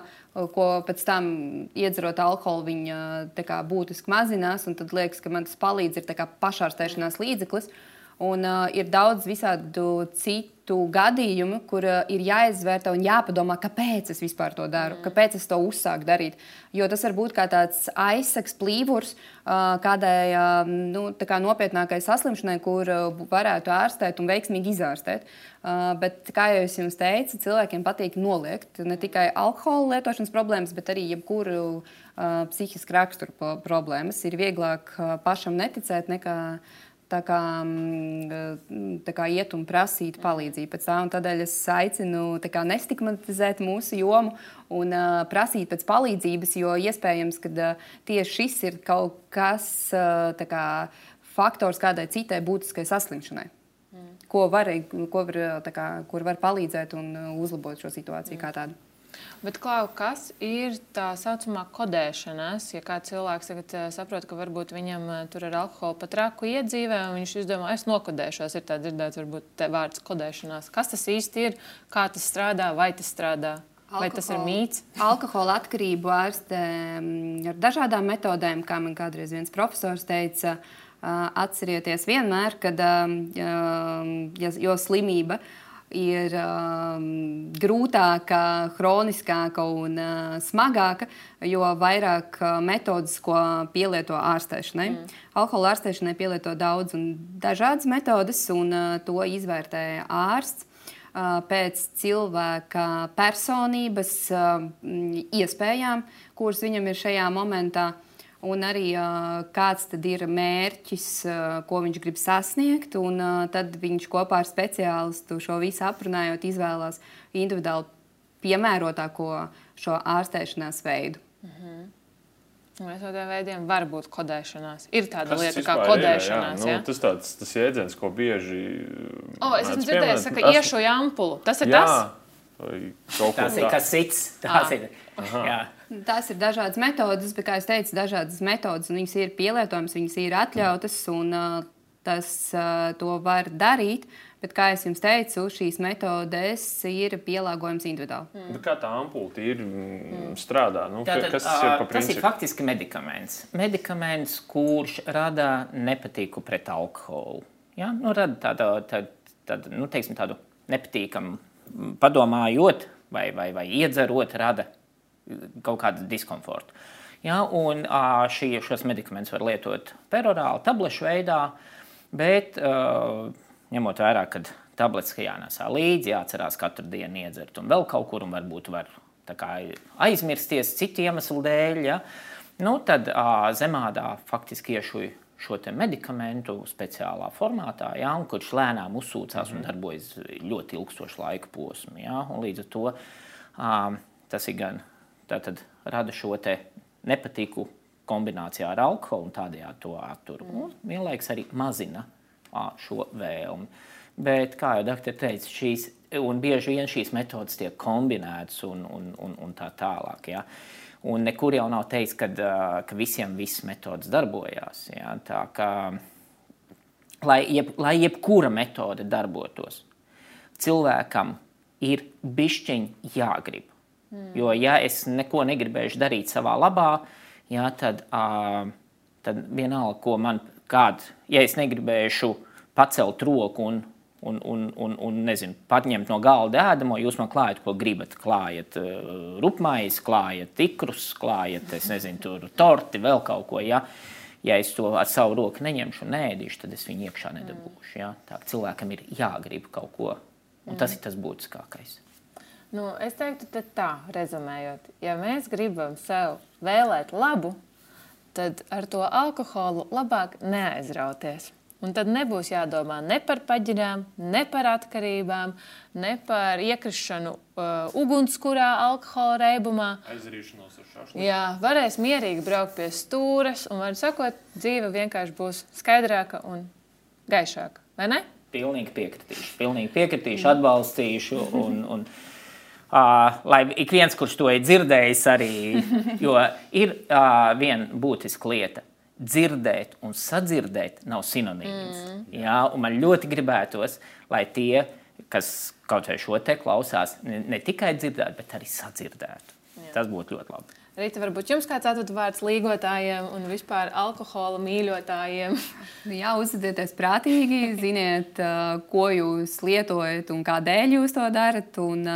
ko pēc tam iedzerot alkoholu, viņa kā, būtiski mazinās. Tad liekas, ka man tas palīdz, ir pašārstēšanās līdzeklis. Un uh, ir daudz visādu citu gadījumu, kur uh, ir jāizvērtē un jāpadomā, kāpēc es vispār to daru, mm. kāpēc es to uzsāku darīt. Jo tas var būt kā tāds aizsaks, plīvurs uh, kādai uh, nu, kā nopietnākai saslimšanai, kur uh, varētu ārstēt un veiksmīgi izārstēt. Uh, bet, kā jau es jums teicu, cilvēkiem patīk noliegt ne tikai alkohola lietošanas problēmas, bet arī jebkuru uh, psihisku raksturu problēmas. Ir vieglāk uh, pašam neticēt nekā tā kā, mm, tā kā iet un prasīt palīdzību pēc tā. Tādēļ es aicinu kā, nestigmatizēt mūsu jomu un uh, prasīt pēc palīdzības, jo iespējams, ka uh, tieši šis ir kaut kas, uh, kā, faktors kādai citai būtiskai saslimšanai. Mm. Ko var, ko var, kā, kur var palīdzēt un uzlabot šo situāciju mm. kā tādu. Bet, Klau, kas ir tā saucamā kodēšanās? Ja kāds cilvēks tagad uh, saprot, ka varbūt viņam uh, tur ir alkohola pat raku iedzīvē, un viņš izdomā, es nokodēšos, ir tā dzirdēts, varbūt vārds kodēšanās. Kas tas īsti ir, kā tas strādā, vai tas strādā? Alkohol, vai tas ir mīts? Alkohola atkarību ārstē ar dažādām metodēm, kā man kādreiz viens profesors teica. Uh, atcerieties vienmēr, kad ja, jo slimība uh, ir um, grūtāka, kroniskāka un uh, smagāka, jo vairāk uh, metodas, ko pielieto ārstēšanai. Mm. Alkohola ārstēšanai pielieto daudz un dažādas metodas, un uh, to izvērtē ārsts uh, pēc cilvēka personības uh, iespējām, kuras viņam ir šajā momentā un arī kāds ir mērķis, ko viņš grib sasniegt. Un, tad viņš kopā ar speciālistu šo visu aprunājot, izvēlās individuāli piemērotāko šo ārstēšanās veidu. Mm -hmm. Viens no tādiem veidiem var būt kodēšanās. Ir tāda tas lieta kā kodēšanās. Ir, jā. Jā? Nu, tas tāds tas jēdziens, ko bieži. O, es esmu dzirdējis, ka iešu jampulu. Tas ir jā. tas. Tas ir kas cits. Tas ir. Jā. Tās ir dažādas metodes, bet, kā jau teicu, dažādas metodes, un viņas ir pielietojamas, viņas ir atļautas, un uh, tas uh, to var darīt. Bet, kā jau jums teicu, šīs metodes ir pielāgojamas individuāli. Mm. Kā tā ampulta ir mm. strādā? Nu, Tātad, kas tas ir? Tas ir faktiski medikaments. Medikaments, kurš rada nepatīku pret alkoholu. Ja? Nu, rada tādu, tādu, tādu, nu, teiksim, tādu nepatīkamu, padomājot vai, vai, vai iedzerot, rada kaut kādu diskomfortu. Ja, un šī, šos medikamentus var lietot perorāli, tablešu veidā, bet ņemot vērā, ka tabletes jānesā līdzi, jāatcerās katru dienu iedzert un vēl kaut kur, un varbūt var kā, aizmirsties citu iemeslu dēļ, ja, nu, tad zemādā faktiski iešuja šo medikamentu speciālā formātā, ja, kurš lēnām uzsūcās un mhm. darbojas ļoti ilgstošu laika posmu. Ja, līdz ar to tas ir gan Tātad rada šo nepatiku kombinācijā ar alkoholu un tādējādi to atturu. Mm. Un vienlaikus arī mazina šo vēlmi. Bet, kā jau doktor teica, šīs, un bieži vien šīs metodas tiek kombinētas un, un, un, un tā tālāk. Ja? Un nekur jau nav teikts, ka, ka visiem visas metodas darbojās. Ja? Tā kā, lai, jeb, lai jebkura metode darbotos, cilvēkam ir bišķiņi jāgrib. Mm. Jo, ja es neko negribēšu darīt savā labā, jā, tad, uh, tad vienalga, ko man kāds, ja es negribēšu pacelt roku un, un, un, un, un nezinu, paņemt no galda ēdamo, jūs man klājat, ko gribat. Klājat uh, rupmais, klājat tikrus, klājat, es nezinu, tur torti, vēl kaut ko. Ja? Ja es to ar savu roku neņemšu un nēdīšu, tad es viņu iekšā nedabūšu. Ja? Tā cilvēkam ir jāgrib kaut ko, un tas ir tas būtiskākais. Nu, es teiktu, tā, rezumējot, ja mēs gribam sev vēlēt labu, tad ar to alkoholu labāk neaizrauties. Un tad nebūs jādomā ne par paģirām, ne par atkarībām, ne par iekrišanu uh, ugunskurā, alkohola reibumā. Aizrīšanos ar šādu Jā, varēs mierīgi braukt pie stūres, un, var sakot, dzīve vienkārši būs skaidrāka un gaišāka. Vai ne? Pilnīgi piekritīšu, pilnīgi piekritīšu, atbalstīšu. Un, un, uh, lai ik viens, kurš to ir dzirdējis, arī jo ir uh, viena būtiska lieta. Dzirdēt un sadzirdēt nav sinonīms. Mm. Jā, un man ļoti gribētos, lai tie, kas kaut vai šo te klausās, ne, ne tikai dzirdētu, bet arī sadzirdētu. Jā. Tas būtu ļoti labi. Rīta, varbūt jums kāds atvadu vārds līgotājiem un vispār alkohola mīļotājiem? Jā, uzvedieties prātīgi, ziniet, ko jūs lietojat un kādēļ jūs to darat. Un,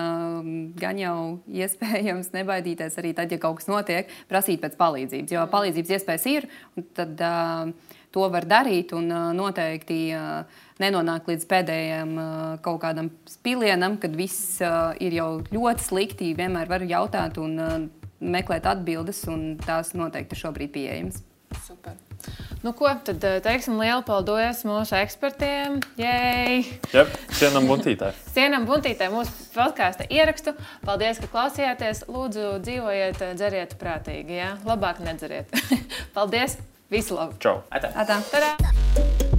gan jau iespējams nebaidīties arī tad, ja kaut kas notiek, prasīt pēc palīdzības. Jo palīdzības iespējas ir, tad to var darīt un noteikti nenonākt līdz pēdējiem kaut kādam spilienam, kad viss ir jau ļoti slikti. Vienmēr var jautāt un meklēt atbildes, un tās noteikti ir šobrīd pieejamas. Super. Nu, ko tad teiksim lielu paldies mūsu ekspertiem? Jej! Yep. Cienam buntītē. Cienam buntītē mūsu podkāstu ierakstu. Paldies, ka klausījāties. Lūdzu, dzīvojiet, dzeriet prātīgi. Ja? Labāk nedzeriet. paldies! Visu labu! Čau! Atā. Atā. Tadā!